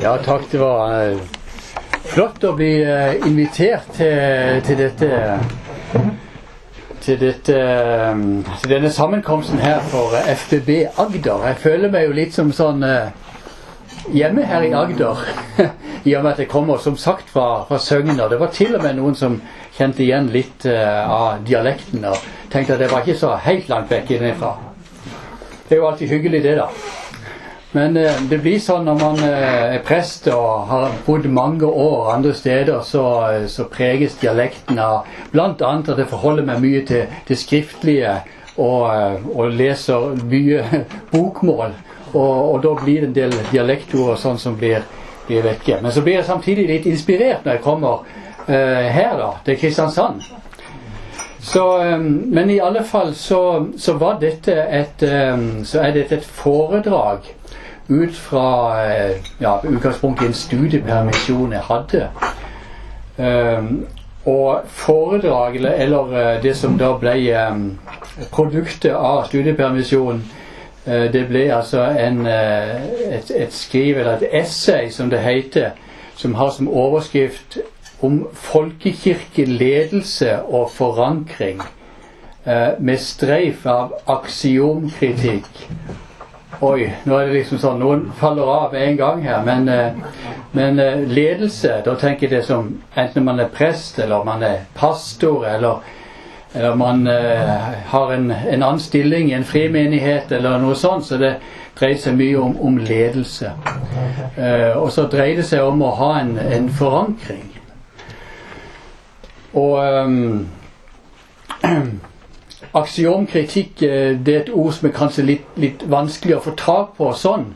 Ja, takk. Det var eh, flott å bli eh, invitert til, til dette til, dette, eh, til denne sammenkomsten her for FBB Agder. Jeg føler meg jo litt som sånn hjemme her i Agder. I og med at jeg kommer som sagt fra, fra Søgner. Det var til og med noen som kjente igjen litt av dialekten og tenkte at det var ikke så helt langt vekk innenfra. Det er jo alltid hyggelig, det, da. Men eh, det blir sånn når man eh, er prest og har bodd mange år andre steder, så, eh, så preges dialekten av bl.a. at jeg forholder meg mye til det skriftlige og, eh, og leser mye bokmål. Og, og da blir det en del dialektord og sånn som blir, blir vekke. Men så blir jeg samtidig litt inspirert når jeg kommer eh, her, da, til Kristiansand. Så, um, men i alle fall så, så var dette et, så er dette et foredrag ut fra uh, ja, utgangspunktet i en studiepermisjon jeg hadde. Um, og foredrag, eller, eller uh, det som da ble um, produktet av studiepermisjonen, uh, det ble altså en, et, et skriv, eller et essay, som det heter, som har som overskrift om folkekirkeledelse og forankring eh, med streif av aksiomkritikk. Oi, nå er det liksom sånn Noen faller av en gang her. Men, eh, men eh, ledelse, da tenker jeg det som enten man er prest, eller man er pastor, eller, eller man har en, en annen stilling i en frimenighet, eller noe sånt. Så det dreier seg mye om, om ledelse. og så dreier det seg om å ha en, en forankring. Og um, aksiomkritikk det er et ord som er kanskje litt, litt vanskelig å få tak på sånn.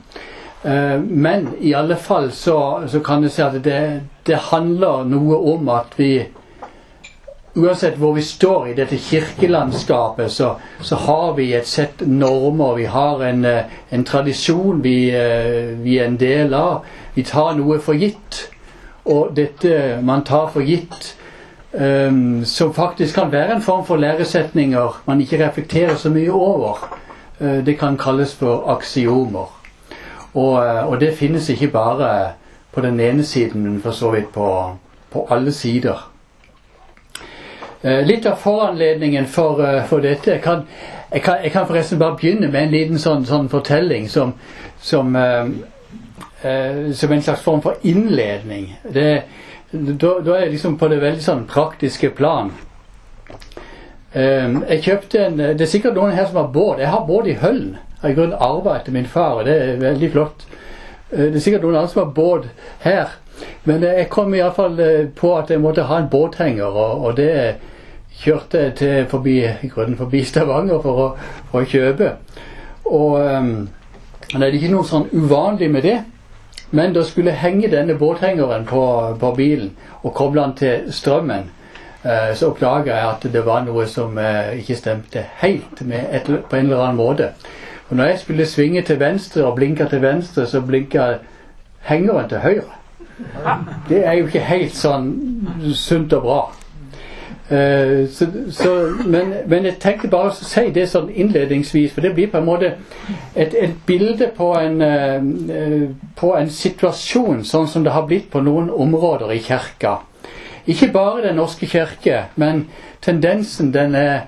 Uh, men i alle fall så, så kan jeg si at det, det, handler noe om at vi Uansett hvor vi står i dette kirkelandskapet, så, så har vi et sett normer. Vi har en, en tradisjon vi, vi er en del av. Vi tar noe for gitt. Og dette man tar for gitt, Um, som faktisk kan være en form for læresetninger man ikke reflekterer så mye over. Uh, det kan kalles for aksiomer. Og, uh, og, det finnes ikke bare på den ene siden, men for så vidt på, på alle sider. Uh, litt av foranledningen for, for dette jeg kan, jeg, kan, jeg kan, forresten bare begynne med en liten sånn, sånn fortelling som, som, som en slags form for innledning. Det er da, da, er jeg liksom på det veldig sånn praktiske plan. Um, jeg kjøpte en Det er sikkert noen her som har båt. Jeg har båt i Høllen. Av grunnen arva etter min far, og det er veldig flott. Uh, det er sikkert noen andre som har båt her. Men uh, jeg kom iallfall uh, på at jeg måtte ha en båthenger, og, og det kjørte jeg til forbi, forbi Stavanger for å, for å kjøpe. Og um, det er ikke noe sånn uvanlig med det. Men da skulle jeg henge denne båthengeren på, på bilen og koble den til strømmen, eh, så oppdaga jeg at det var noe som eh, ikke stemte helt et, på en eller annen måte. Og når jeg skulle svinge til venstre og blinke til venstre, så blinka hengeren til høyre. Det er jo ikke helt sånn sunt og bra. Uh, så, så, men, men, jeg tenkte bare å si det sånn innledningsvis, for det blir på en måte et, et bilde på en, uh, på en, situasjon sånn som det har blitt på noen områder i kirka. Ikke bare Den norske kirke, men tendensen den er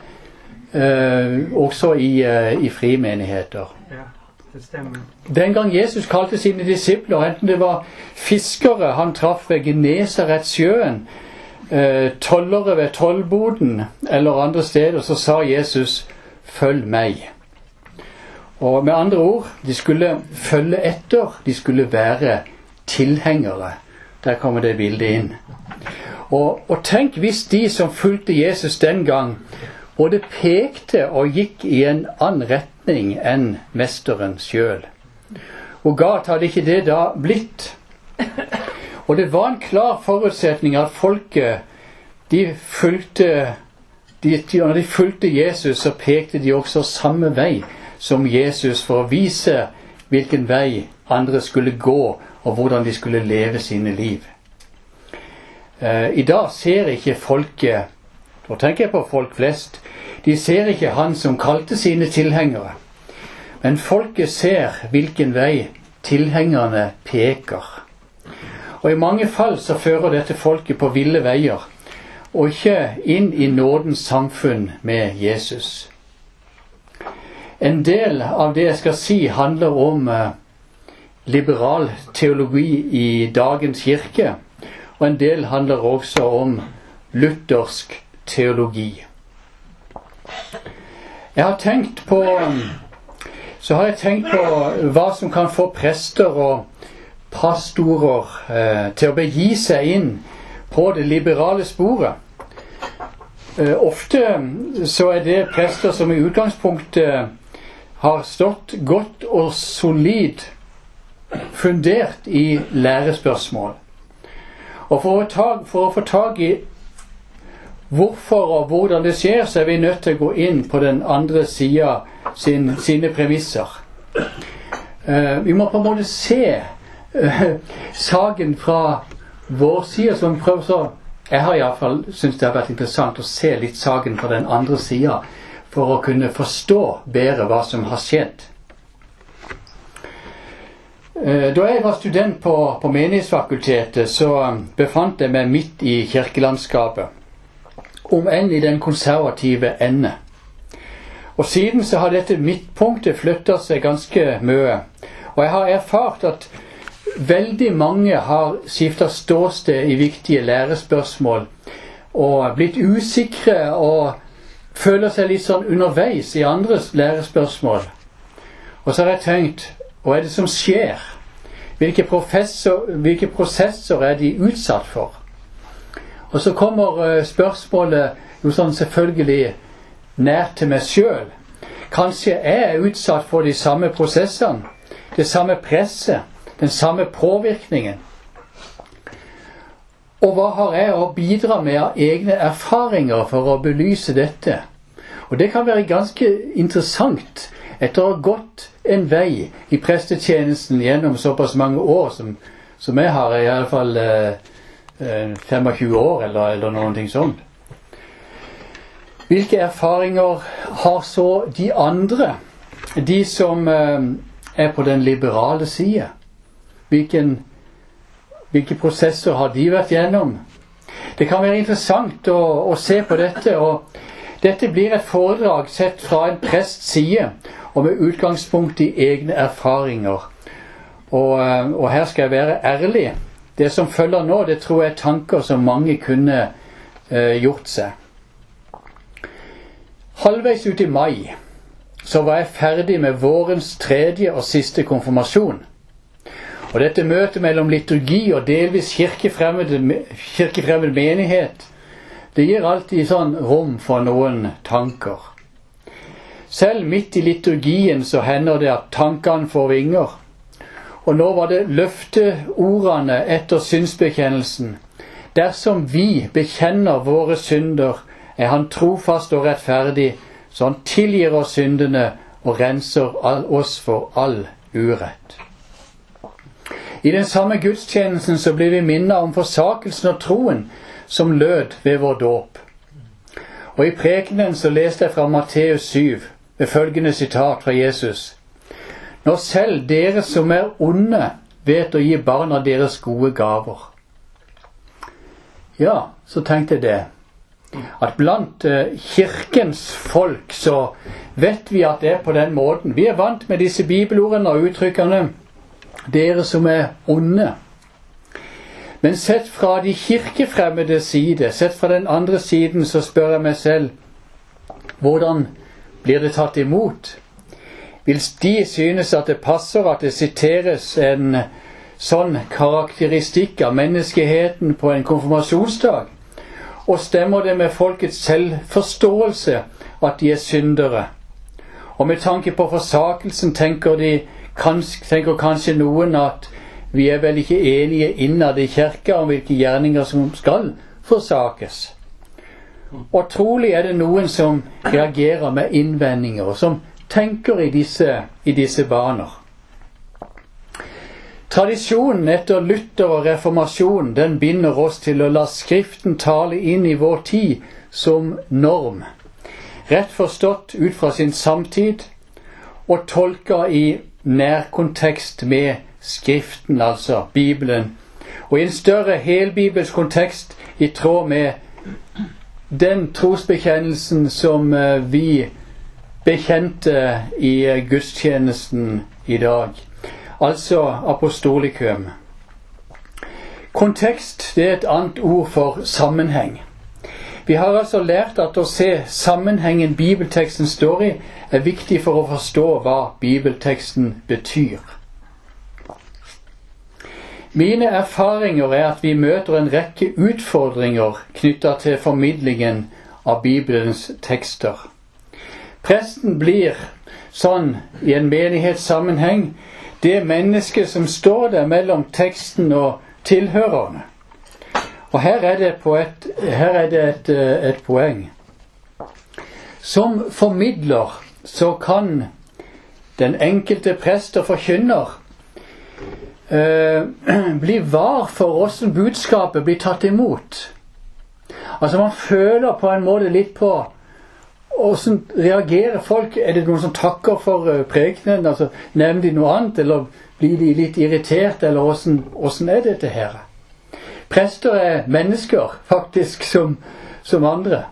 uh, også i, i frimenigheter. Ja, Den gang Jesus kalte sine disipler, enten det var fiskere han traff ved Genesaretsjøen, eh, tollere ved tollboden eller andre steder, så sa Jesus 'følg meg'. Og med andre ord, de skulle følge etter. De skulle være tilhengere. Der kommer det bildet inn. Og, og tenk hvis de som fulgte Jesus den gang, både pekte og gikk i en annen retning enn mesteren sjøl. Hvor galt hadde ikke det da blitt? Og det var en klar forutsetning at folket de fulgte de, Når de fulgte Jesus, så pekte de også samme vei som Jesus for å vise hvilken vei andre skulle gå, og hvordan de skulle leve sine liv. Eh, I dag ser ikke folket Nå tenker jeg på folk flest. De ser ikke han som kalte sine tilhengere. Men folket ser hvilken vei tilhengerne peker. Og i mange fall så fører dette folket på ville veier, og ikke inn i nådens samfunn med Jesus. En del av det jeg skal si, handler om eh, liberal teologi i dagens kirke. Og en del handler også om luthersk teologi. Jeg har tenkt på så har jeg tenkt på hva som kan få prester og pastorer eh, til å begi seg inn på det liberale sporet. Eh, ofte så er det prester som i utgangspunktet har stått godt og solid fundert i lærespørsmål. Og for å, ta, for å få tak i hvorfor og hvordan det skjer, så er vi nødt til å gå inn på den andre sida sin, sine premisser. Eh, vi må på en måte se saken fra vår side. som prøver så Jeg har iallfall syntes det har vært interessant å se litt saken fra den andre sida for å kunne forstå bedre hva som har skjedd. Eh, da jeg var student på, på Menighetsfakultetet, så befant jeg meg midt i kirkelandskapet. Om enn i den konservative ende. Og siden så har dette midtpunktet flytta seg ganske mye. Og jeg har erfart at veldig mange har skifta ståsted i viktige lærespørsmål og blitt usikre og føler seg litt sånn underveis i andres lærespørsmål. Og så har jeg tenkt hva er det som skjer? Hvilke, hvilke prosesser er de utsatt for? Og så kommer uh, spørsmålet jo sånn selvfølgelig nær til meg sjøl. Kanskje jeg er utsatt for de samme prosessene, det samme presset, den samme påvirkningen. Og hva har jeg å bidra med av egne erfaringer for å belyse dette? Og det kan være ganske interessant etter å ha gått en vei i prestetjenesten gjennom såpass mange år som, som jeg har, i alle fall eh, 25 eh, år eller, eller ting sånt. Hvilke erfaringer har så de andre, de som eh, er på den liberale side? Hvilken hvilke prosesser har de vært gjennom? Det kan være interessant å, å se på dette. og Dette blir et foredrag sett fra en prests side og med utgangspunkt i egne erfaringer. Og, eh, og, her skal jeg være ærlig. Det som følger nå, det tror jeg er tanker som mange kunne eh, gjort seg. Halvveis ut i mai så var jeg ferdig med vårens tredje og siste konfirmasjon. Og dette møtet mellom liturgi og delvis kirkefremmed, kirkefremmed menighet, det gir alltid sånn rom for noen tanker. Selv midt i liturgien så hender det at tankene får vinger. Og nå var det løfteordene etter synsbekjennelsen. Dersom vi bekjenner våre synder, er Han trofast og rettferdig, så Han tilgir oss syndene og renser oss for all urett. I den samme gudstjenesten så blir vi minnet om forsakelsen og troen som lød ved vår dåp. Og i prekenen så leste jeg fra Matteus 7 ved følgende sitat fra Jesus. Når selv dere som er onde, vet å gi barna deres gode gaver. Ja, så tenkte jeg det. At blant uh, kirkens folk så vet vi at det er på den måten. Vi er vant med disse bibelordene og uttrykkene dere som er onde. Men sett fra de kirkefremmede side, sett fra den andre siden, så spør jeg meg selv hvordan blir det tatt imot? Vil de synes at det passer at det siteres en sånn karakteristikk av menneskeheten på en konfirmasjonsdag? Og stemmer det med folkets selvforståelse at de er syndere? Og med tanke på forsakelsen tenker de Kanskje, tenker kanskje noen at vi er vel ikke enige innad i kirka om hvilke gjerninger som skal forsakes. Og trolig er det noen som reagerer med innvendinger, og som tenker i disse, i disse baner. Tradisjonen etter Luther og reformasjonen den binder oss til å la Skriften tale inn i vår tid som norm. Rett forstått ut fra sin samtid og tolka i nærkontekst med Skriften, altså Bibelen, og i en større helbibelsk kontekst i tråd med den trosbekjennelsen som eh, vi bekjente i eh, gudstjenesten i dag, altså apostolikum. Kontekst det er et annet ord for sammenheng. Vi har altså lært at å se sammenhengen bibelteksten står i, er viktig for å forstå hva bibelteksten betyr. Mine erfaringer er at vi møter en rekke utfordringer knytta til formidlingen av Bibelens tekster. Presten blir sånn i en menighetssammenheng det mennesket som står der mellom teksten og tilhørerne. Og her er det, et, her er det et, et, poeng. Som formidler så kan den enkelte prest og forkynner eh, bli var for åssen budskapet blir tatt imot. Altså Man føler på en måte litt på åssen reagerer folk. Er det noen som takker for uh, prekenen? Altså, Nevner de noe annet, eller blir de litt irritert, eller åssen er dette her? Prester er mennesker, faktisk, som, som andre.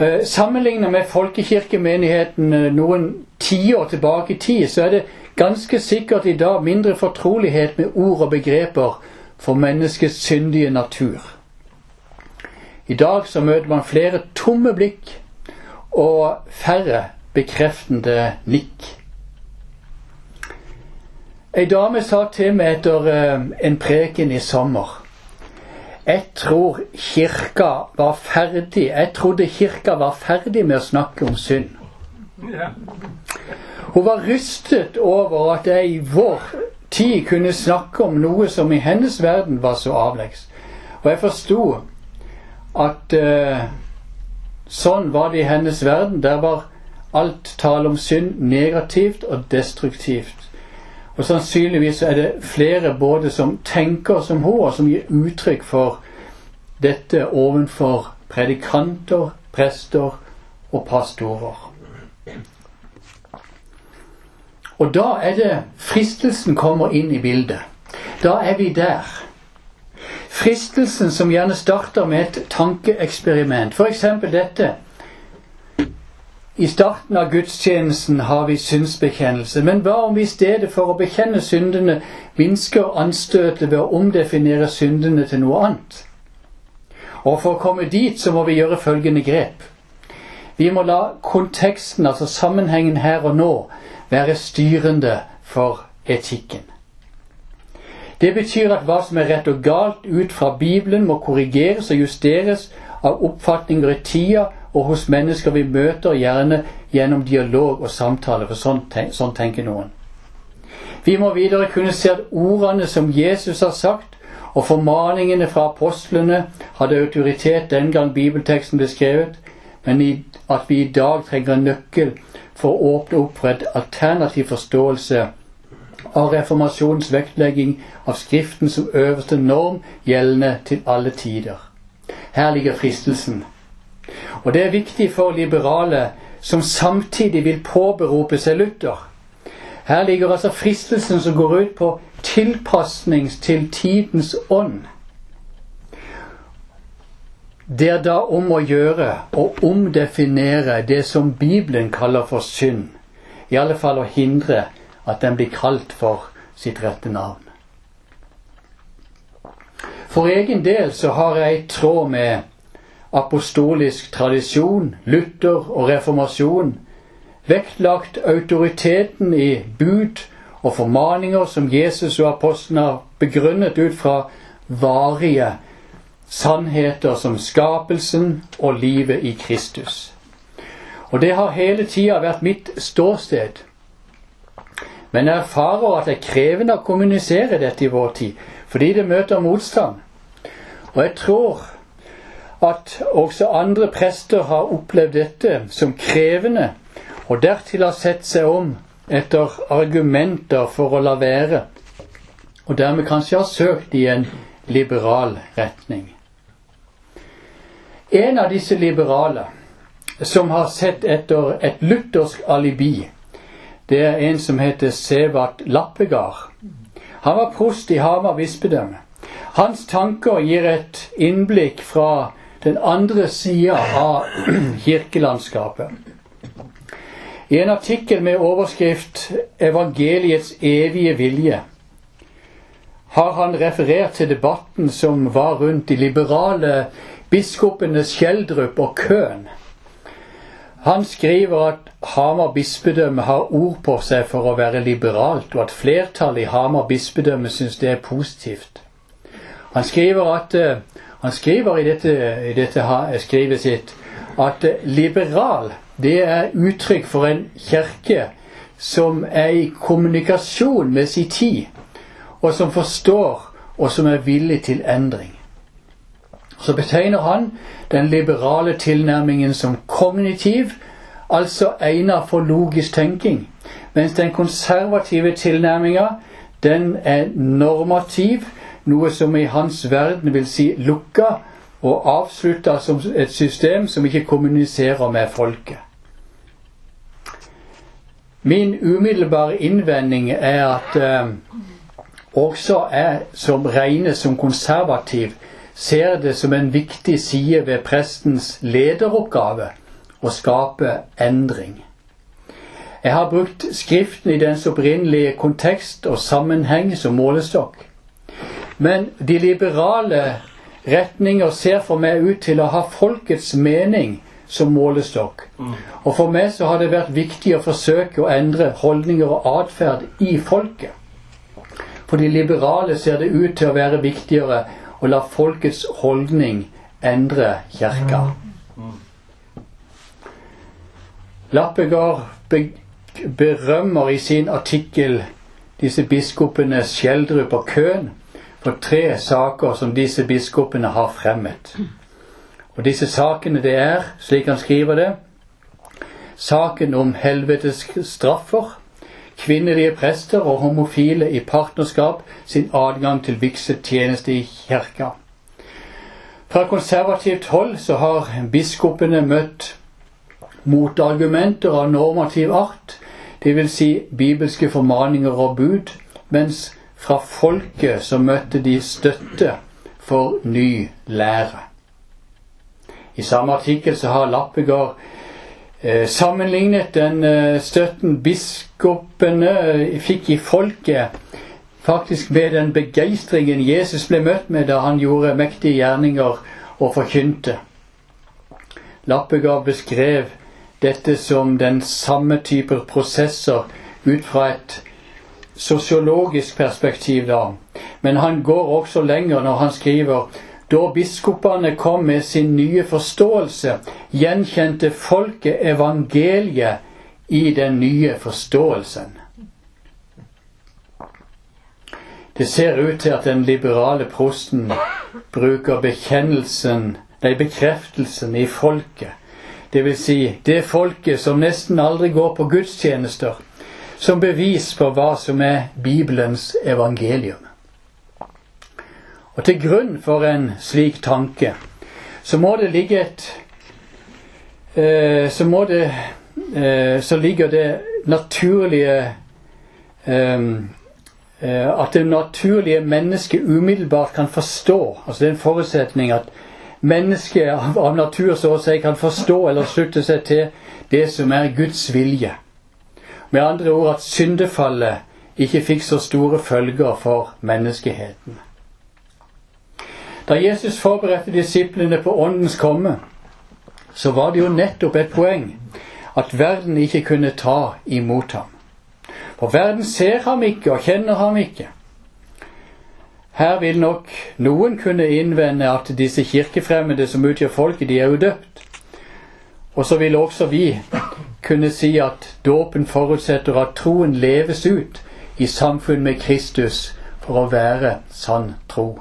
Eh, Sammenlignet med folkekirkemenigheten eh, noen tiår tilbake i tid, så er det ganske sikkert i dag mindre fortrolighet med ord og begreper for menneskets syndige natur. I dag så møter man flere tomme blikk og færre bekreftende nikk. Ei dame sa til meg etter uh, en preken i sommer Jeg tror kirka var ferdig Jeg trodde kirka var ferdig med å snakke om synd. Hun var rystet over at jeg i vår tid kunne snakke om noe som i hennes verden var så avleggs. Og jeg forsto at uh, sånn var det i hennes verden. Der var alt tale om synd negativt og destruktivt. Og sannsynligvis er det flere både som tenker som hun, og som gir uttrykk for dette ovenfor predikanter, prester og pastorer. Og da er det fristelsen kommer inn i bildet. Da er vi der. Fristelsen som gjerne starter med et tankeeksperiment. F.eks. dette i starten av gudstjenesten har vi synsbekjennelse, men hva om vi i stedet for å bekjenne syndene minsker anstøtet ved å omdefinere syndene til noe annet? Og for å komme dit så må vi gjøre følgende grep. Vi må la konteksten, altså sammenhengen her og nå, være styrende for etikken. Det betyr at hva som er rett og galt ut fra Bibelen, må korrigeres og justeres av oppfatninger i tida og hos mennesker vi møter, gjerne gjennom dialog og samtale. For sånn, sånn tenker noen. Vi må videre kunne se at ordene som Jesus har sagt, og formaningene fra apostlene hadde autoritet den gang bibelteksten ble skrevet, men at vi i dag trenger en nøkkel for å åpne opp for et alternativ forståelse av reformasjonens vektlegging av Skriften som øverste norm gjeldende til alle tider. Her ligger fristelsen. Og det er viktig for liberale som samtidig vil påberope seg Luther. Her ligger altså fristelsen som går ut på tilpasning til tidens ånd. Det er da om å gjøre å omdefinere det som Bibelen kaller for synd. I alle fall å hindre at den blir kalt for sitt rette navn. For egen del så har jeg i tråd med apostolisk tradisjon, Luther og reformasjon, vektlagt autoriteten i bud og formaninger som Jesus og apostlene har begrunnet ut fra varige sannheter som skapelsen og livet i Kristus. Og det har hele tida vært mitt ståsted. Men jeg erfarer at det er krevende å kommunisere dette i vår tid, fordi det møter motstand. Og jeg tror at også andre prester har opplevd dette som krevende, og dertil har sett seg om etter argumenter for å la være, og dermed kanskje har søkt i en liberal retning. En av disse liberale som har sett etter et luthersk alibi, det er en som heter Sevat Lappegard. Han var prost i Hamar bispedømme. Hans tanker gir et innblikk fra den andre sida av kirkelandskapet. I en artikkel med overskrift 'Evangeliets evige vilje' har han referert til debatten som var rundt de liberale biskopene Skjeldrup og Køhn. Han skriver at Hamar bispedømme har ord på seg for å være liberalt, og at flertallet i Hamar bispedømme syns det er positivt. Han skriver, at, eh, han skriver i dette, i dette skrivet sitt at liberal det er uttrykk for en kirke som er i kommunikasjon med sin tid, og som forstår og som er villig til endring. Så betegner han den liberale tilnærmingen som kognitiv, altså egnet for logisk tenking, mens den konservative tilnærminga den er normativ, noe som i hans verden vil si lukka og avslutta som et system som ikke kommuniserer med folket. Min umiddelbare innvending er at eh, også jeg som regnes som konservativ, ser det som en viktig side ved prestens lederoppgave å skape endring. Jeg har brukt Skriften i dens opprinnelige kontekst og sammenheng som målestokk. Men de liberale retninger ser for meg ut til å ha folkets mening som målestokk. Og for meg så har det vært viktig å forsøke å endre holdninger og atferd i folket. For de liberale ser det ut til å være viktigere å la folkets holdning endre kirka. Lappegard berømmer i sin artikkel disse biskopene Skjeldrup og Køhn for tre saker som disse biskopene har fremmet. Og disse sakene det er, slik han skriver det, saken om helvetes straffer, kvinnelige prester og homofile i partnerskap sin adgang til vigseltjeneste i kirka. Fra konservativt hold så har biskopene møtt motargumenter av normativ art, dvs. Si bibelske formaninger og bud, mens fra folket så møtte de støtte for ny lære. I samme artikkel så har Lappegard eh, sammenlignet den eh, støtten biskopene eh, fikk i folket, faktisk med den begeistringen Jesus ble møtt med da han gjorde mektige gjerninger og forkynte. Lappegard beskrev dette som den samme typer prosesser ut fra et sosiologisk perspektiv, da. Men han går også lenger når han skriver da biskopene kom med sin nye forståelse, gjenkjente folket evangeliet i den nye forståelsen. Det ser ut til at den liberale prosten bruker bekjennelsen, nei, bekreftelsen i folket, Det vil Si det folket som nesten aldri går på gudstjenester, som bevis på hva som er Bibelens evangelium. Og til grunn for en slik tanke så må det ligge et eh, Så må det eh, Så ligger det naturlige eh, eh, At det naturlige mennesket umiddelbart kan forstå. Altså det er en forutsetning at mennesket av, natur så å si kan forstå eller slutte seg til det som er Guds vilje. Med andre ord at syndefallet ikke fikk så store følger for menneskeheten. Da Jesus forberedte disiplene på Åndens komme, så var det jo nettopp et poeng at verden ikke kunne ta imot ham. For verden ser ham ikke og kjenner ham ikke. Her vil nok noen kunne innvende at disse kirkefremmede som utgjør folket, de er jo døpt. Og så vil også vi kunne si at dåpen forutsetter at troen leves ut i samfunn med Kristus for å være sann tro.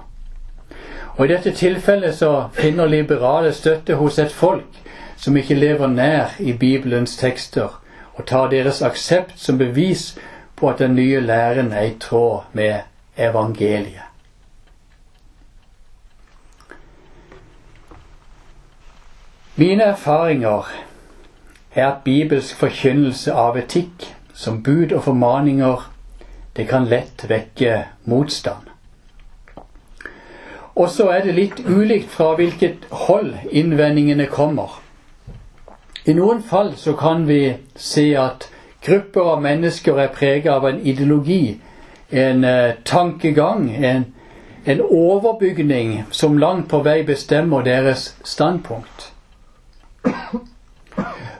Og I dette tilfellet så finner liberale støtte hos et folk som ikke lever nær i Bibelens tekster, og tar deres aksept som bevis på at den nye læren er i tråd med evangeliet. Mine erfaringer er at bibelsk forkynnelse av etikk som bud og formaninger, det kan lett vekke motstand. Og så er det litt ulikt fra hvilket hold innvendingene kommer. I noen fall så kan vi se at grupper av mennesker er preget av en ideologi, en uh, tankegang, en, en overbygning som langt på vei bestemmer deres standpunkt.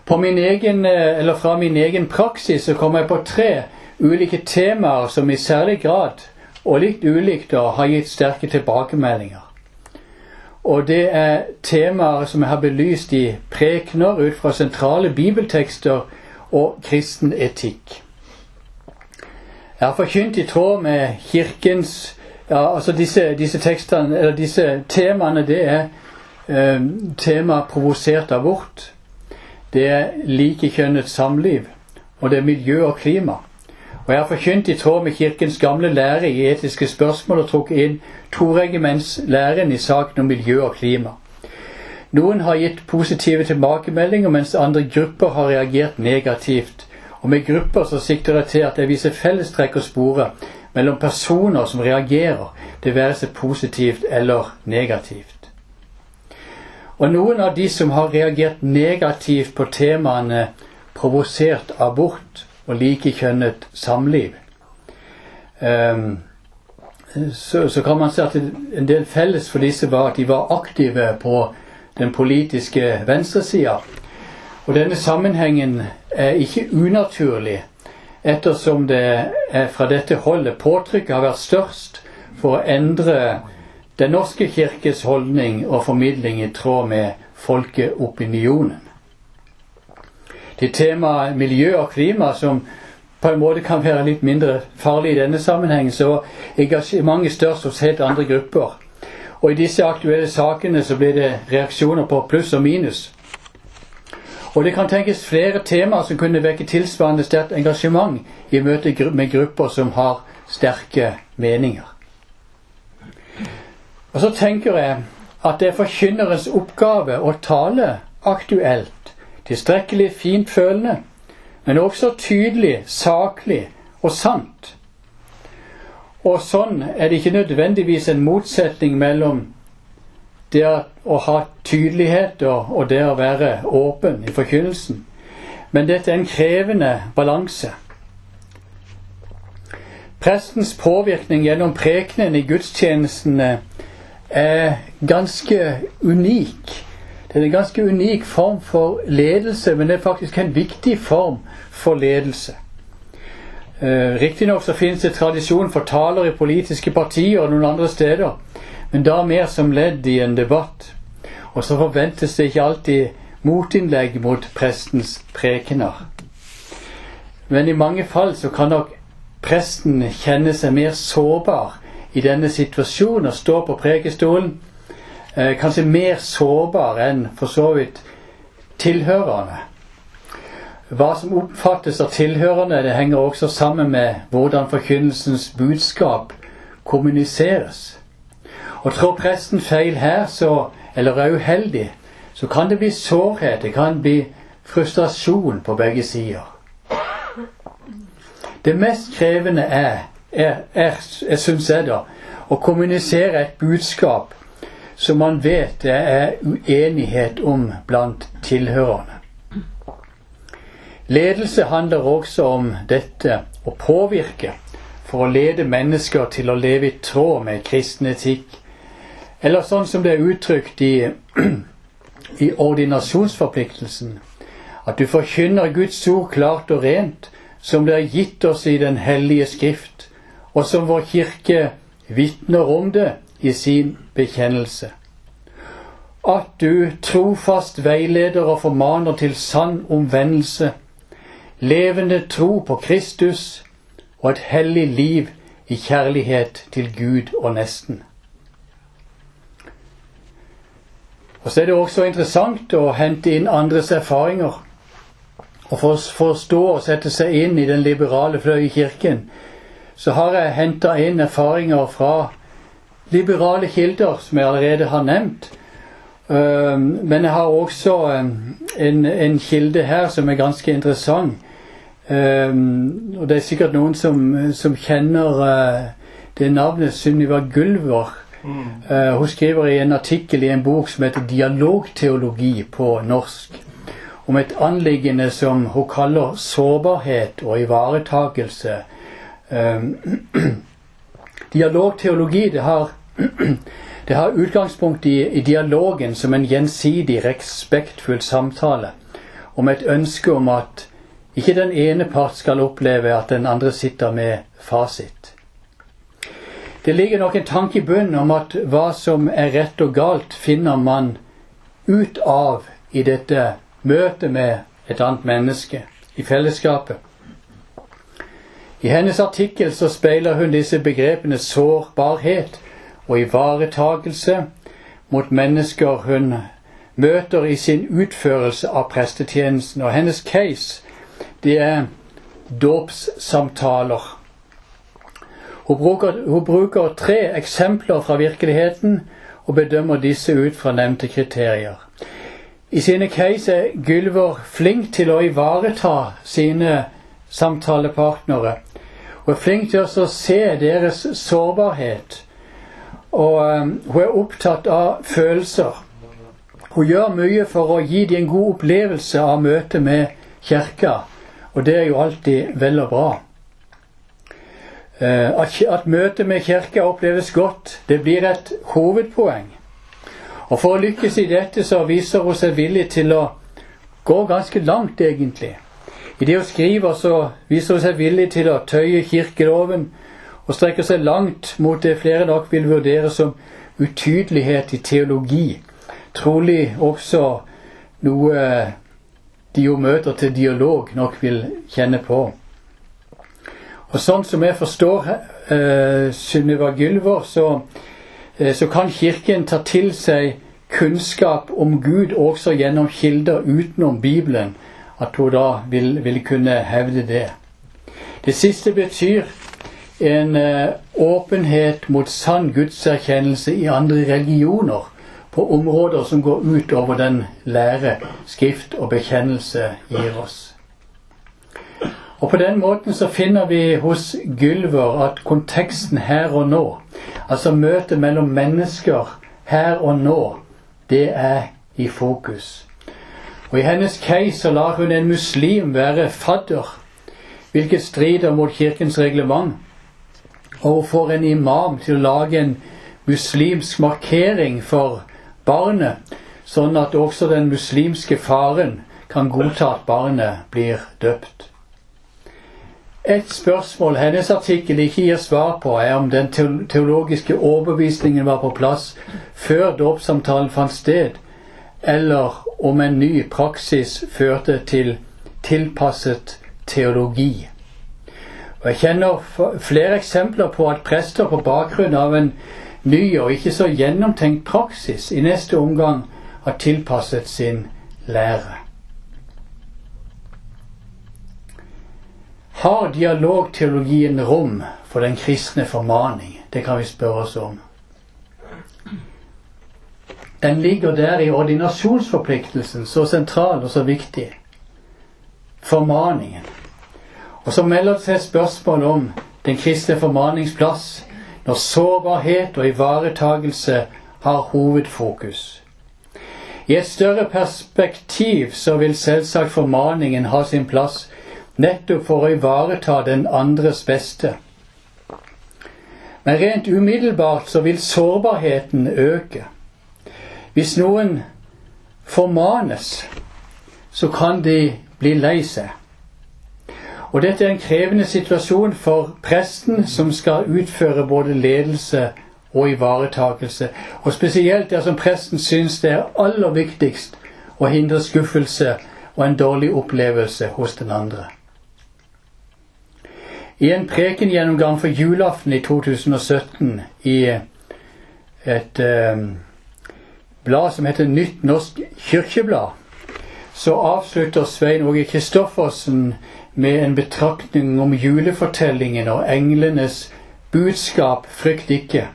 Min egen, eller fra min egen praksis så kommer jeg på tre ulike temaer som i særlig grad og litt ulikt da, har gitt sterke tilbakemeldinger. Og det er temaer som jeg har belyst i prekener ut fra sentrale bibeltekster og kristen etikk. Jeg har forkynt i tråd med Kirkens ja, altså disse, disse, tekstene, eller disse temaene, det er eh, tema provosert abort. Det er likekjønnet samliv. Og det er miljø og klima. Og jeg har forkynt i tråd med Kirkens gamle lære i etiske spørsmål og trukket inn toregimentslæren i saken om miljø og klima. Noen har gitt positive tilbakemeldinger, mens andre grupper har reagert negativt. Og med grupper så sikter jeg til at jeg viser fellestrekk og spore mellom personer som reagerer, det være seg positivt eller negativt. Og noen av de som har reagert negativt på temaene provosert abort og likekjønnet samliv, um, så, så, kan man se at en del felles for disse var at de var aktive på den politiske venstresida. Og denne sammenhengen er ikke unaturlig, ettersom det fra dette holdet påtrykket har vært størst for å endre Den norske kirkes holdning og formidling i tråd med folkeopinionen. Til temaet miljø og klima, som på en måte kan være litt mindre farlig i denne sammenhengen, så engasjementet størst hos helt andre grupper. Og i disse aktuelle sakene så blir det reaksjoner på pluss og minus. Og det kan tenkes flere temaer som kunne vekke tilsvarende sterkt engasjement i møte med grupper som har sterke meninger. Og så tenker jeg at det er forkynnerens oppgave å tale aktuelt, tilstrekkelig fintfølende, men også tydelig, saklig og sant. Og sånn er det ikke nødvendigvis en motsetning mellom det å ha tydelighet og, det å være åpen i forkynnelsen. Men dette er en krevende balanse. Prestens påvirkning gjennom prekenen i gudstjenestene er ganske unik. Det er en ganske unik form for ledelse, men det er faktisk en viktig form for ledelse. Eh, Riktignok så finnes det tradisjon for taler i politiske partier og noen andre steder, men da mer som ledd i en debatt. Og så forventes det ikke alltid motinnlegg mot prestens prekener. Men i mange fall så kan nok presten kjenne seg mer sårbar i denne situasjonen og stå på prekestolen. Eh, kanskje mer sårbar enn for så vidt tilhørerne. Hva som oppfattes av tilhørende, det henger også sammen med hvordan forkynnelsens budskap kommuniseres. Og trår presten feil her, så, eller er uheldig, så kan det bli sårhet, det kan bli frustrasjon på begge sider. Det mest krevende er, er, er, syns jeg, da, å kommunisere et budskap som man vet det er uenighet om blant tilhørerne. Ledelse handler også om dette å påvirke for å lede mennesker til å leve i tråd med kristen etikk. Eller sånn som det er uttrykt i, i ordinasjonsforpliktelsen. At du forkynner Guds ord klart og rent, som det er gitt oss i Den hellige skrift, og som vår kirke vitner om det i sin bekjennelse. At du trofast veileder og formaner til sann omvendelse levende tro på Kristus og et hellig liv i kjærlighet til Gud og nesten. Og Så er det også interessant å hente inn andres erfaringer. Og forstå og sette seg inn i den liberale fløy i Kirken, så har jeg henta inn erfaringer fra liberale kilder, som jeg allerede har nevnt. Men jeg har også en, en kilde her som er ganske interessant Um, og det er sikkert noen som, som kjenner uh, det navnet Sunniva Gulver. Mm. Uh, hun skriver i en artikkel i en bok som heter 'Dialogteologi' på norsk. Om et anliggende som hun kaller sårbarhet og ivaretakelse. Um, dialogteologi det har, det har utgangspunkt i, i dialogen som en gjensidig, respektfull samtale om et ønske om at ikke den ene part skal oppleve at den andre sitter med fasit. Det ligger nok en tanke i bunnen om at hva som er rett og galt, finner man ut av i dette møtet med et annet menneske, i fellesskapet. I hennes artikkel så speiler hun disse begrepene sårbarhet og ivaretagelse mot mennesker hun møter i sin utførelse av prestetjenesten. Og hennes case det er dåpssamtaler. Hun bruker, hun bruker tre eksempler fra virkeligheten og bedømmer disse ut fra nevnte kriterier. I sine case er Gylver flink til å ivareta sine samtalepartnere. Hun er flink til å se deres sårbarhet. Og um, hun er opptatt av følelser. Hun gjør mye for å gi dem en god opplevelse av møtet med kirka. Og det er jo alltid vel og bra. Eh, at, at møtet med kirka oppleves godt, det blir et hovedpoeng. Og for å lykkes i dette så viser hun seg villig til å gå ganske langt, egentlig. I det hun skriver, så viser hun seg villig til å tøye kirkeloven og strekker seg langt mot det flere nok vil vurdere som utydelighet i teologi. Trolig også noe de jo møter til dialog, nok vil kjenne på. Og Sånn som jeg forstår uh, Sunniva Gylver, så, uh, så, kan Kirken ta til seg kunnskap om Gud også gjennom kilder utenom Bibelen. At hun da vil, vil kunne hevde det. Det siste betyr en uh, åpenhet mot sann gudserkjennelse i andre religioner på områder som går utover den lære Skrift og bekjennelse gir oss. Og På den måten så finner vi hos Gylver at konteksten her og nå, altså møtet mellom mennesker her og nå, det er i fokus. Og I hennes case så lar hun en muslim være fadder, hvilket strider mot kirkens reglement. Og hun får en imam til å lage en muslimsk markering for barnet, sånn at også den muslimske faren kan godta at barnet blir døpt. Et spørsmål hennes artikkel ikke gir svar på, er om den teologiske overbevisningen var på plass før dåpssamtalen fant sted, eller om en ny praksis førte til tilpasset teologi. Og Jeg kjenner flere eksempler på at prester på bakgrunn av en ny og ikke så gjennomtenkt praksis i neste omgang har tilpasset sin lære. Har dialogteologien rom for den kristne formaning? Det kan vi spørre oss om. Den ligger der i ordinasjonsforpliktelsen, så sentral og så viktig. Formaningen. Og så melder det seg spørsmål om den kristne formaningsplass når sårbarhet og ivaretagelse har hovedfokus. I et større perspektiv så vil selvsagt formaningen ha sin plass nettopp for å ivareta den andres beste. Men rent umiddelbart så vil sårbarheten øke. Hvis noen formanes, så kan de bli lei seg. Og dette er en krevende situasjon for presten som skal utføre både ledelse og ivaretakelse. Og spesielt dersom presten syns det er aller viktigst å hindre skuffelse og en dårlig opplevelse hos den andre. I en prekengjennomgang for julaften i 2017 i et eh, blad som heter Nytt norsk kirkeblad, så avslutter Svein Åge Kristoffersen med en betraktning om julefortellingen og englenes budskap 'frykt ikke'.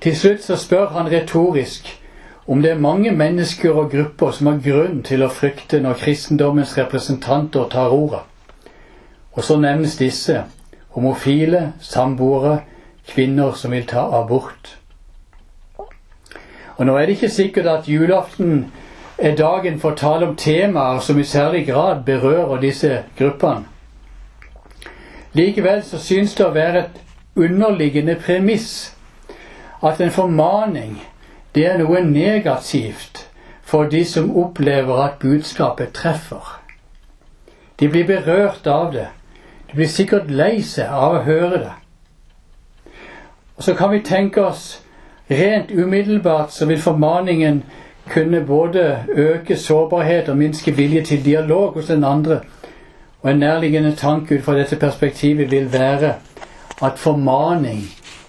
Til slutt så spør han retorisk om det er mange mennesker og grupper som har grunn til å frykte når kristendommens representanter tar ordet. Og så nevnes disse homofile, samboere, kvinner som vil ta abort. Og Nå er det ikke sikkert at julaften er dagen for å tale om temaer som i særlig grad berører disse gruppene. Likevel så synes det å være et underliggende premiss at en formaning det er noe negativt for de som opplever at budskapet treffer. De blir berørt av det. De blir sikkert lei seg av å høre det. Og Så kan vi tenke oss rent umiddelbart så vil formaningen kunne både øke sårbarhet og minske vilje til dialog hos den andre. Og en nærliggende tanke ut fra dette perspektivet vil være at formaning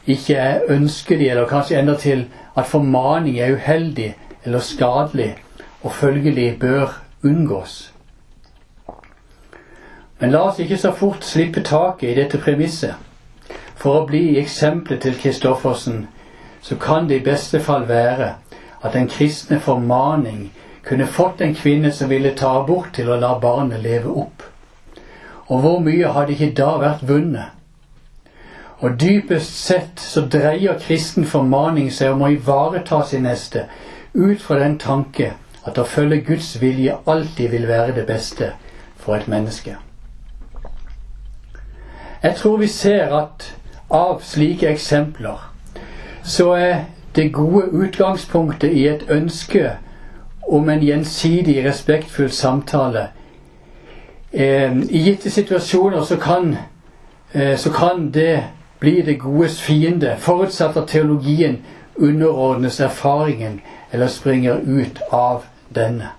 ikke er ønskelig, eller kanskje enda til at formaning er uheldig eller skadelig og følgelig bør unngås. Men la oss ikke så fort slippe taket i dette premisset. For å bli eksempelet til Kristoffersen, så kan det i beste fall være at den kristne formaning kunne fått en kvinne som ville ta abort til å la barnet leve opp. Og hvor mye hadde ikke da vært vunnet? Og dypest sett så dreier kristen formaning seg om å ivareta sin neste ut fra den tanke at å følge Guds vilje alltid vil være det beste for et menneske. Jeg tror vi ser at av slike eksempler så er det gode utgangspunktet i et ønske om en gjensidig respektfull samtale. Eh, I gitte situasjoner så kan, eh, så kan det bli det godes fiende, forutsatt at teologien underordnes erfaringen eller springer ut av denne.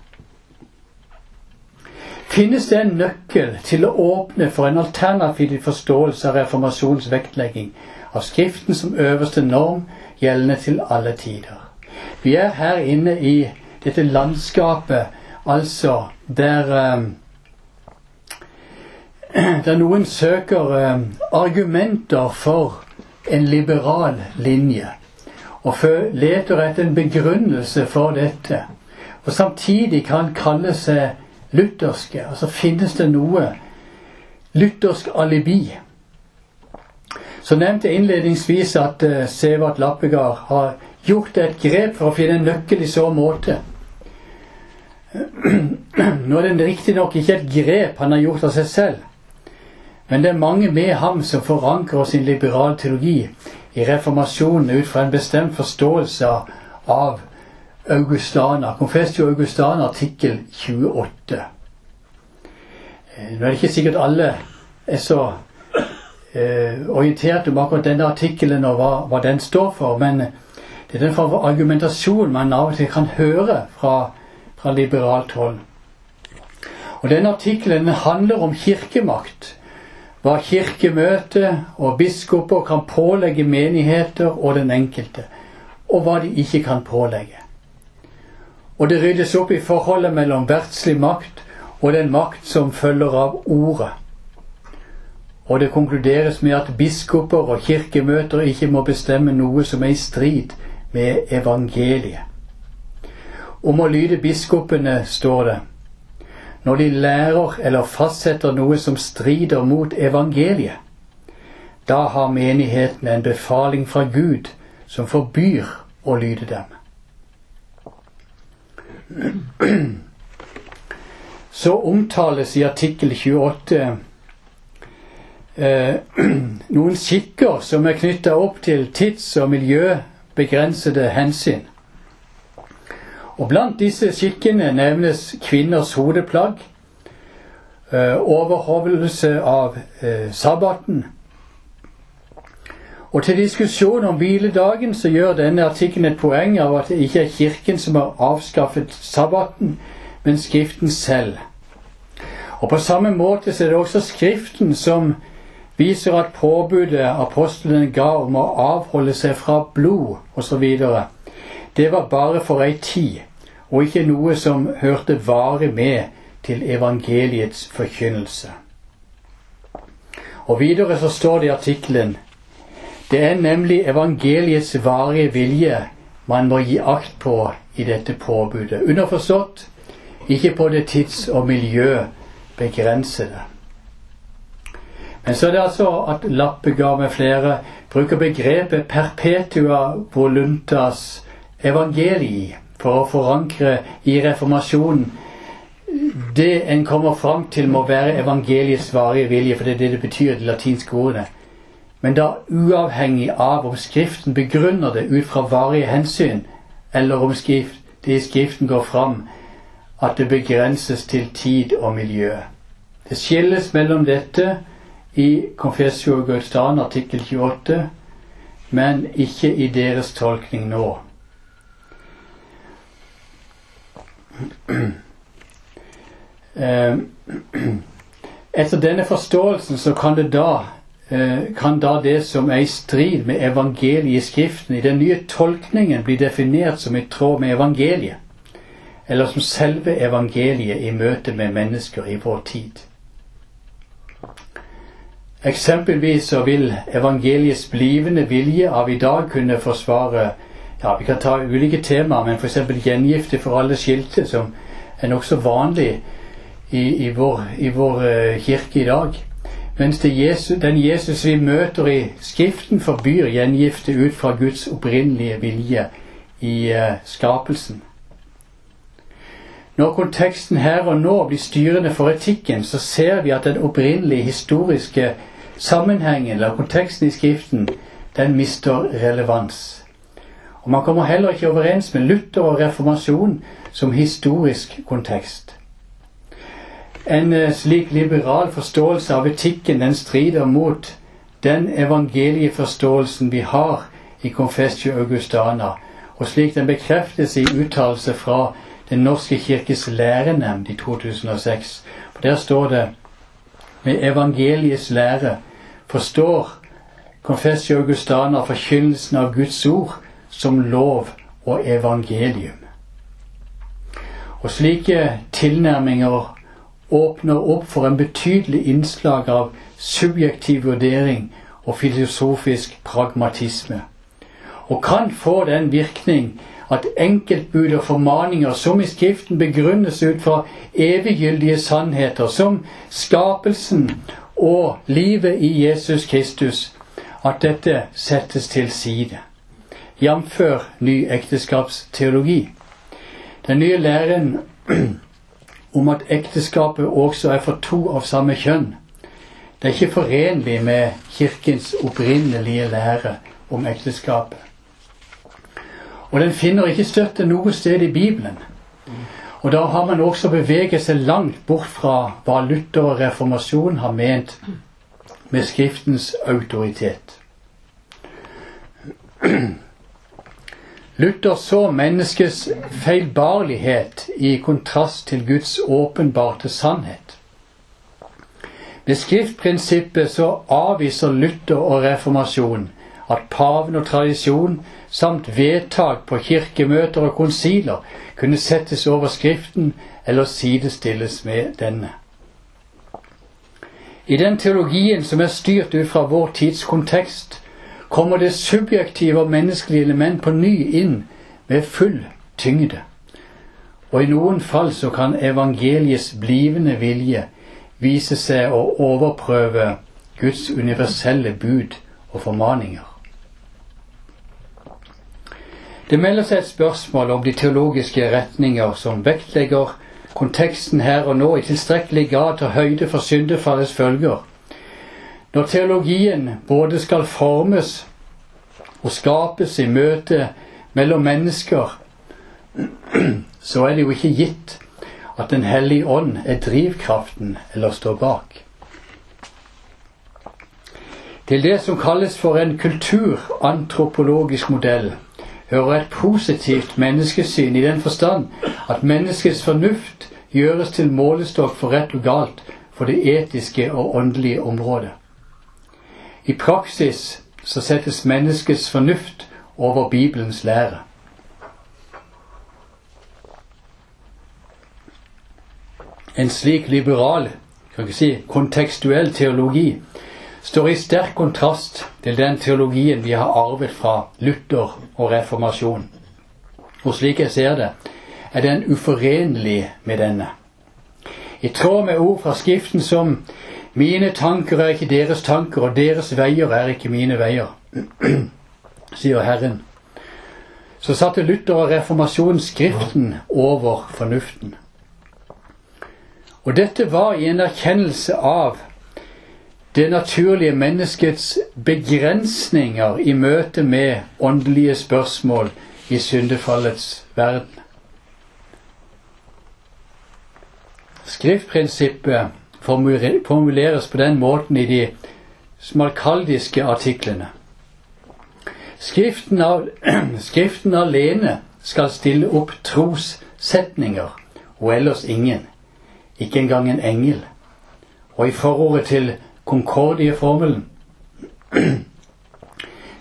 Finnes det en nøkkel til å åpne for en alternativ forståelse av reformasjonens vektlegging av Skriften som øverste norm, gjeldende til alle tider? Vi er her inne i dette landskapet, altså der um, der noen søker um, argumenter for en liberal linje, og leter etter en begrunnelse for dette, og samtidig kan kalle seg lutherske. Altså finnes det noe luthersk alibi. Så nevnte jeg innledningsvis at uh, Severt Lappegard har gjort et grep for å finne en nøkkel i så måte. Nå er det riktignok ikke et grep han har gjort av seg selv, men det er mange med ham som forankrer sin liberale teologi i reformasjonen ut fra en bestemt forståelse av Augustana, Confessio Augustana, artikkel 28. Eh, nå er det ikke sikkert alle er så eh, orientert om akkurat denne artikkelen og hva, hva, den står for, men det er den form for argumentasjon man av og til kan høre fra, fra liberalt hold. Og Denne artikkelen handler om kirkemakt. Hva kirkemøte og biskoper kan pålegge menigheter og den enkelte, og hva de ikke kan pålegge. Og det ryddes opp i forholdet mellom verdslig makt og den makt som følger av ordet. Og det konkluderes med at biskoper og kirkemøter ikke må bestemme noe som er i strid med evangeliet. Om å lyde biskopene står det når de lærer eller fastsetter noe som strider mot evangeliet. Da har menigheten en befaling fra Gud som forbyr å lyde dem. Så omtales i artikkel 28 eh, noen skikker som er knytta opp til tids- og miljøbegrensede hensyn. Og Blant disse skikkene nevnes kvinners hodeplagg, eh, overholdelse av eh, sabbaten, og til diskusjon om hviledagen så gjør denne artikkelen et poeng av at det ikke er Kirken som har avskaffet sabbaten, men Skriften selv. Og På samme måte så er det også Skriften som viser at påbudet apostlene ga om å avholde seg fra blod osv., det var bare for ei tid, og ikke noe som hørte varig med til evangeliets forkynnelse. Og Videre så står det i artikkelen det er nemlig evangeliets varige vilje man må gi akt på i dette påbudet. Underforstått ikke på det tids- og miljøbegrensede. Men så er det altså at Lappegard med flere bruker begrepet perpetua voluntas evangelii for å forankre i reformasjonen det en kommer fram til, må være evangeliets varige vilje, for det er det det betyr, de latinske ordene. Men da uavhengig av om Skriften begrunner det ut fra varige hensyn, eller om skrift, det i Skriften går fram at det begrenses til tid og miljø. Det skilles mellom dette i Confessio Gaustan artikkel 28, men ikke i deres tolkning nå. Eh, etter denne forståelsen så kan det da eh, kan da det som er i strid med evangeliet i Skriften, i den nye tolkningen, bli definert som i tråd med evangeliet, eller som selve evangeliet i møte med mennesker i vår tid. Eksempelvis så vil evangeliets blivende vilje av i dag kunne forsvare ja, Vi kan ta ulike temaer, men f.eks. gjengifte for alle skilte, som er nokså vanlig i, i, vår, i vår uh, kirke i dag. Mens Jesus, den Jesus vi møter i Skriften, forbyr gjengifte ut fra Guds opprinnelige vilje i uh, skapelsen. Når konteksten her og nå blir styrende for etikken, så ser vi at den opprinnelige historiske sammenhengen eller konteksten i Skriften, den mister relevans. Og Man kommer heller ikke overens med Luther og reformasjon som historisk kontekst. En eh, slik liberal forståelse av etikken den strider mot den evangelieforståelsen vi har i Confessio Augustana, og slik den bekreftes i uttalelse fra Den norske kirkes lærenemnd i 2006. For Der står det med evangeliets lære forstår Confessio Augustana forkynnelsen av Guds ord som lov og evangelium. Og slike tilnærminger åpner opp for en betydelig innslag av subjektiv vurdering og filosofisk pragmatisme, og kan få den virkning at enkeltbud og formaninger som i Skriften begrunnes ut fra eviggyldige sannheter som skapelsen og livet i Jesus Kristus, at dette settes til side, jf. ny ekteskapsteologi. Den nye læren om at ekteskapet også er for to av samme kjønn. Det er ikke forenlig med Kirkens opprinnelige lære om ekteskapet. Og den finner ikke støtte noe sted i Bibelen. Og da har man også beveget seg langt bort fra hva Luther og reformasjonen har ment med Skriftens autoritet. Luther så menneskets feilbarlighet i kontrast til Guds åpenbarte sannhet. Med skriftprinsippet så avviser Luther og reformasjonen at paven og tradisjon samt vedtak på kirkemøter og konsiler kunne settes over Skriften eller sidestilles med denne. I den teologien som er styrt ut fra vår tids kontekst, kommer det subjektive og menneskelige element på ny inn med full tyngde. Og i noen fall så kan evangeliets blivende vilje vise seg å overprøve Guds universelle bud og formaninger. Det melder seg et spørsmål om de teologiske retninger som vektlegger konteksten her og nå i tilstrekkelig grad tar høyde for syndefallets følger når teologien både skal formes og skapes i møte mellom mennesker, så er det jo ikke gitt at Den hellige ånd er drivkraften eller står bak. Til det som kalles for en kulturantropologisk modell, hører et positivt menneskesyn i den forstand at menneskets fornuft gjøres til målestokk for rett og galt for det etiske og åndelige området. I praksis så settes menneskets fornuft over Bibelens lære. En slik liberal, kan ikke si, kontekstuell teologi står i sterk kontrast til den teologien vi har arvet fra Luther og reformasjon. Og slik jeg ser det, er den uforenlig med denne. I tråd med ord fra Skriften som Mine tanker er ikke deres tanker, og deres veier er ikke mine veier, sier Herren. Så satte Luther og reformasjonen Skriften over fornuften. Og dette var i en erkjennelse av det naturlige menneskets begrensninger i møte med åndelige spørsmål i syndefallets verden. Skriftprinsippet formuleres på den måten i de smalkaldiske artiklene. Skriften, av, skriften alene skal stille opp trossetninger, og ellers ingen, ikke engang en engel. Og i forordet til Concordie-formelen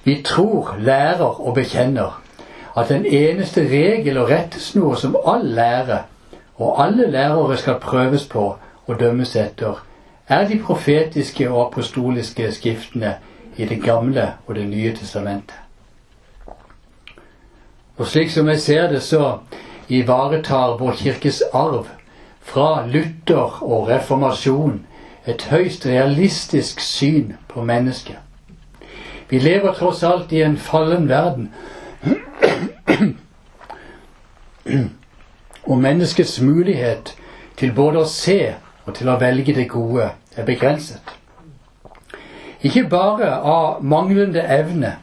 Vi tror, lærer og bekjenner at den eneste regel og rettesnor som all lære og alle lærere skal prøves på og dømmes etter, er de profetiske og apostoliske skriftene i Det gamle og Det nye testamentet. Og slik som jeg ser det, så ivaretar vår kirkes arv fra Luther og reformasjon et høyst realistisk syn på mennesket. Vi lever tross alt i en fallen verden. Og menneskets mulighet til både å se og til å velge det gode er begrenset. Ikke bare av manglende evne,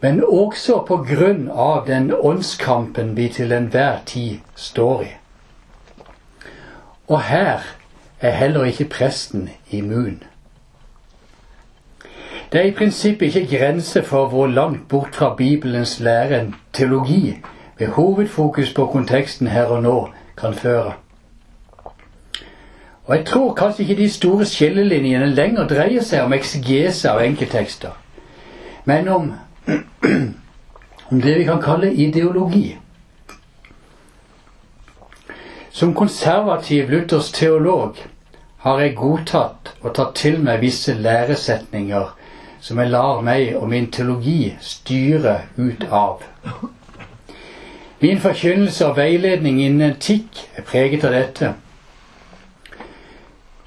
men også på grunn av den åndskampen vi til enhver tid står i. Og her er heller ikke presten immun. Det er i prinsippet ikke grense for hvor langt bort fra Bibelens lære en teologi ved hovedfokus på konteksten her og nå kan føre. Og jeg tror kanskje ikke de store skillelinjene lenger dreier seg om eksegese av enkelttekster, men om, om det vi kan kalle ideologi. Som konservativ luthersk teolog har jeg godtatt og tatt til meg visse læresetninger som jeg lar meg og min teologi styre ut av. Min forkynnelse og veiledning innen etikk er preget av dette.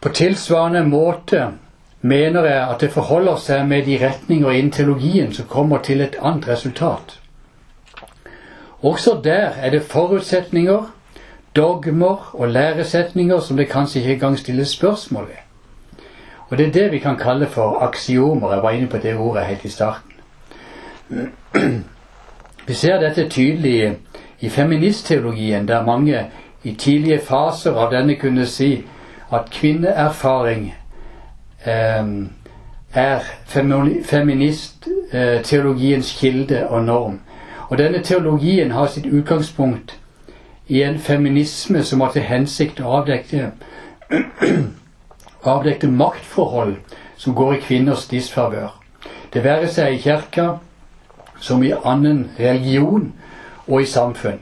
På tilsvarende måte mener jeg at det forholder seg med de retninger innen teologien som kommer til et annet resultat. Også der er det forutsetninger dogmer og læresetninger som det kanskje ikke engang stilles spørsmål ved. Og det er det vi kan kalle for aksiomer. Jeg var inne på det ordet helt i starten. Vi ser dette tydelig i feministteologien, der mange i tidlige faser av denne kunne si at kvinneerfaring eh, er feministteologiens kilde og norm. Og denne teologien har sitt utgangspunkt i en feminisme som har til hensikt å avdekke, avdekke maktforhold som går i kvinners disfavør. Det være seg i kirka som i annen religion og i samfunn.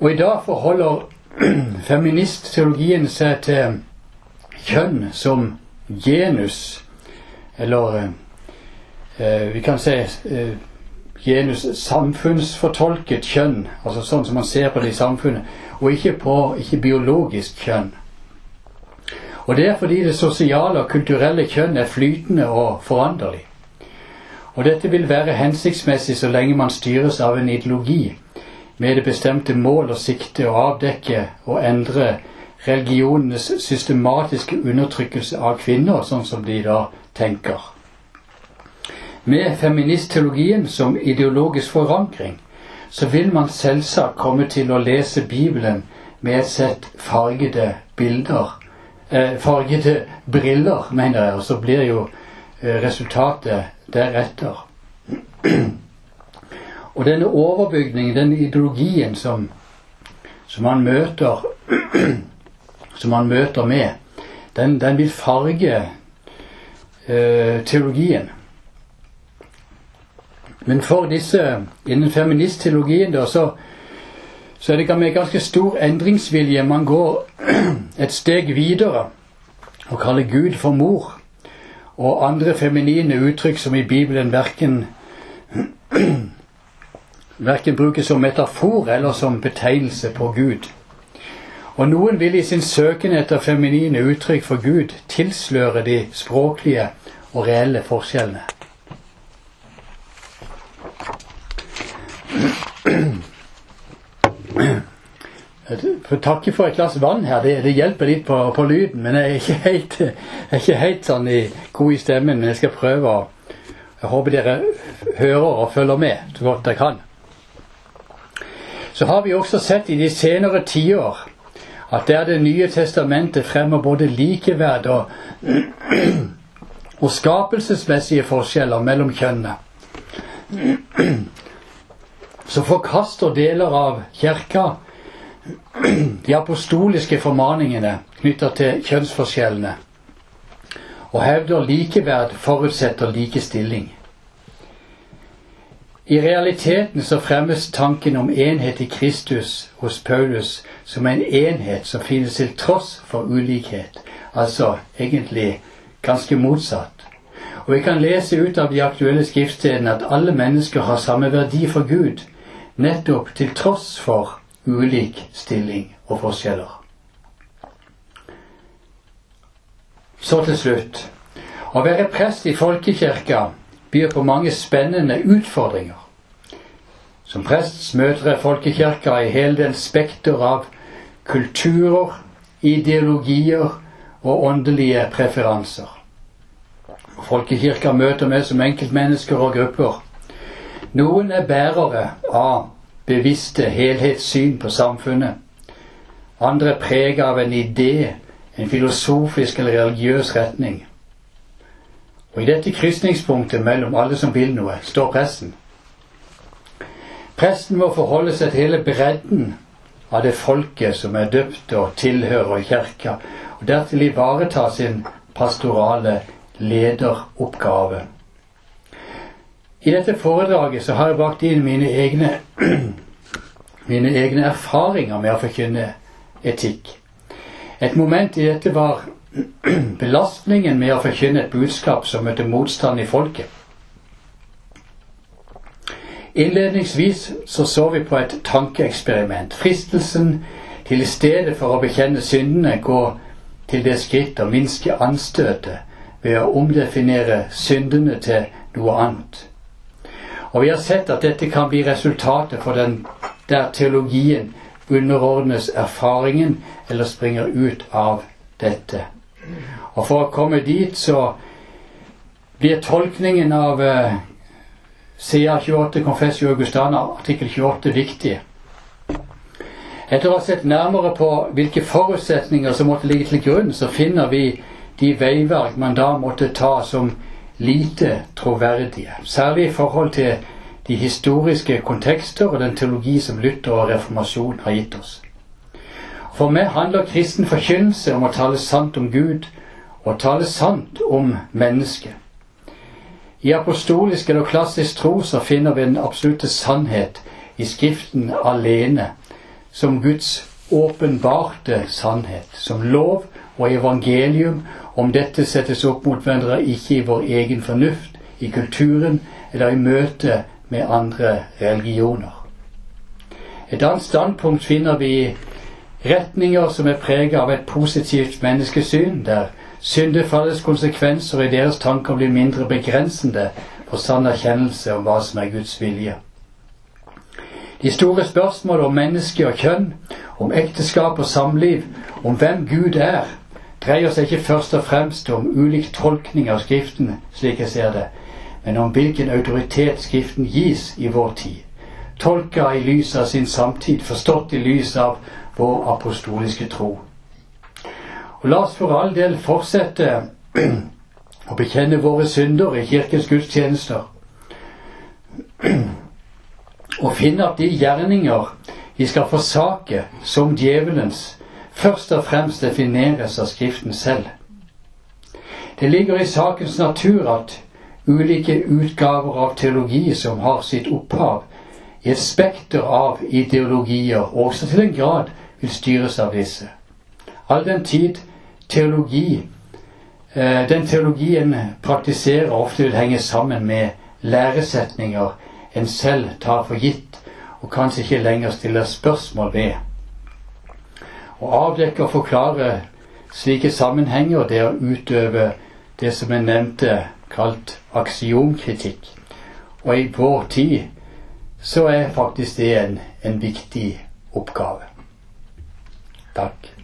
Og i dag forholder feministteologien seg til kjønn som genus, eller eh, vi kan si eh, genus samfunnsfortolket kjønn, altså sånn som man ser på det i samfunnet, og ikke på ikke biologisk kjønn. Og det er fordi det sosiale og kulturelle kjønn er flytende og foranderlig. Og dette vil være hensiktsmessig så lenge man styres av en ideologi med det bestemte mål og sikte og avdekke og endre religionenes systematiske undertrykkelse av kvinner, sånn som de da tenker. Med feministteologien som ideologisk forankring så vil man selvsagt komme til å lese Bibelen med et sett fargede bilder. Eh, fargede briller, mener jeg, og så blir jo eh, resultatet deretter. og denne overbygningen, denne ideologien som, som man møter som man møter med, den, den vil farge eh, teologien. Men for disse innen feministteologien da, så, så er det med ganske stor endringsvilje man går et steg videre og kaller Gud for mor og andre feminine uttrykk som i Bibelen verken verken brukes som metafor eller som betegnelse på Gud. Og noen vil i sin søken etter feminine uttrykk for Gud tilsløre de språklige og reelle forskjellene. Får takke for et glass vann her. Det, det hjelper litt på, på, lyden. Men jeg er ikke helt, er ikke helt sånn i, god i stemmen. Men jeg skal prøve Jeg håper dere hører og følger med så godt dere kan. Så har vi også sett i de senere tiår at der Det nye testamentet fremmer både likeverd og, og skapelsesmessige forskjeller mellom kjønnene, så forkaster deler av kirka de apostoliske formaningene knytta til kjønnsforskjellene og hevder likeverd forutsetter likestilling. I realiteten så fremmes tanken om enhet i Kristus hos Paulus som en enhet som finnes til tross for ulikhet, altså egentlig ganske motsatt. Og vi kan lese ut av de aktuelle skriftstedene at alle mennesker har samme verdi for Gud, nettopp til tross for ulik stilling og forskjeller. Så til slutt. Å være prest i folkekirka byr på mange spennende utfordringer. Som prest møter jeg folkekirka i hele den spekter av kulturer, ideologier og åndelige preferanser. Folkekirka møter meg som enkeltmennesker og grupper. Noen er bærere av bevisste helhetssyn på samfunnet. Andre er preget av en idé, en filosofisk eller religiøs retning. Og I dette krysningspunktet mellom alle som vil noe, står presten. Presten må forholde seg til hele bredden av det folket som er døpt og tilhører kirka, og dertil ivareta sin pastorale lederoppgave. I dette foredraget så har jeg bakt inn mine egne, mine egne erfaringer med å forkynne etikk. Et moment i dette var belastningen med å forkynne et budskap som møtte motstand i folket. Innledningsvis så, så vi på et tankeeksperiment. Fristelsen til i stedet for å bekjenne syndene gå til det skritt å minske anstøtet ved å omdefinere syndene til noe annet. Og vi har sett at dette kan bli resultatet for den der teologien underordnes erfaringen eller springer ut av dette. Og for å komme dit så blir tolkningen av uh, CA 28 Confessio Augustana artikkel 28 viktig. Etter å ha sett nærmere på hvilke forutsetninger som måtte ligge til grunn, så finner vi de veiverk man da måtte ta som lite troverdige. Særlig i forhold til de historiske kontekster og den teologi som Luther og reformasjon har gitt oss. For meg handler kristen forkynnelse om å tale sant om Gud og tale sant om mennesket. I apostolisk eller klassisk tro så finner vi den absolutte sannhet i Skriften alene, som Guds åpenbarte sannhet, som lov og evangelium om dette settes opp mot hverandre ikke i vår egen fornuft, i kulturen eller i møte med andre religioner. Et annet standpunkt finner vi i retninger som er preget av et positivt menneskesyn, der syndefallets konsekvenser i deres tanker blir mindre begrensende for sann erkjennelse om hva som er Guds vilje. De store spørsmål om menneske og kjønn, om ekteskap og samliv, om hvem Gud er, dreier seg ikke først og fremst om ulik tolkning av Skriften, slik jeg ser det, men om hvilken autoritet Skriften gis i vår tid. Tolka i lys av sin samtid, forstått i lys av vår apostoliske tro. Og la oss for all del fortsette å bekjenne våre synder i Kirkens gudstjenester. Og finne at de gjerninger vi skal forsake som djevelens, først og fremst defineres av Skriften selv. Det ligger i sakens natur at ulike utgaver av teologi som har sitt opphav i et spekter av ideologier, også til en grad vil styres av disse. All den tid teologi, eh, den teologien praktiserer, ofte vil henge sammen med læresetninger en selv tar for gitt, og kanskje ikke lenger stiller spørsmål ved. Å avdekke og forklare slike sammenhenger, det å utøve det som jeg nevnte kalt aksiomkritikk. Og i vår tid så er faktisk det en, en viktig oppgave. Takk.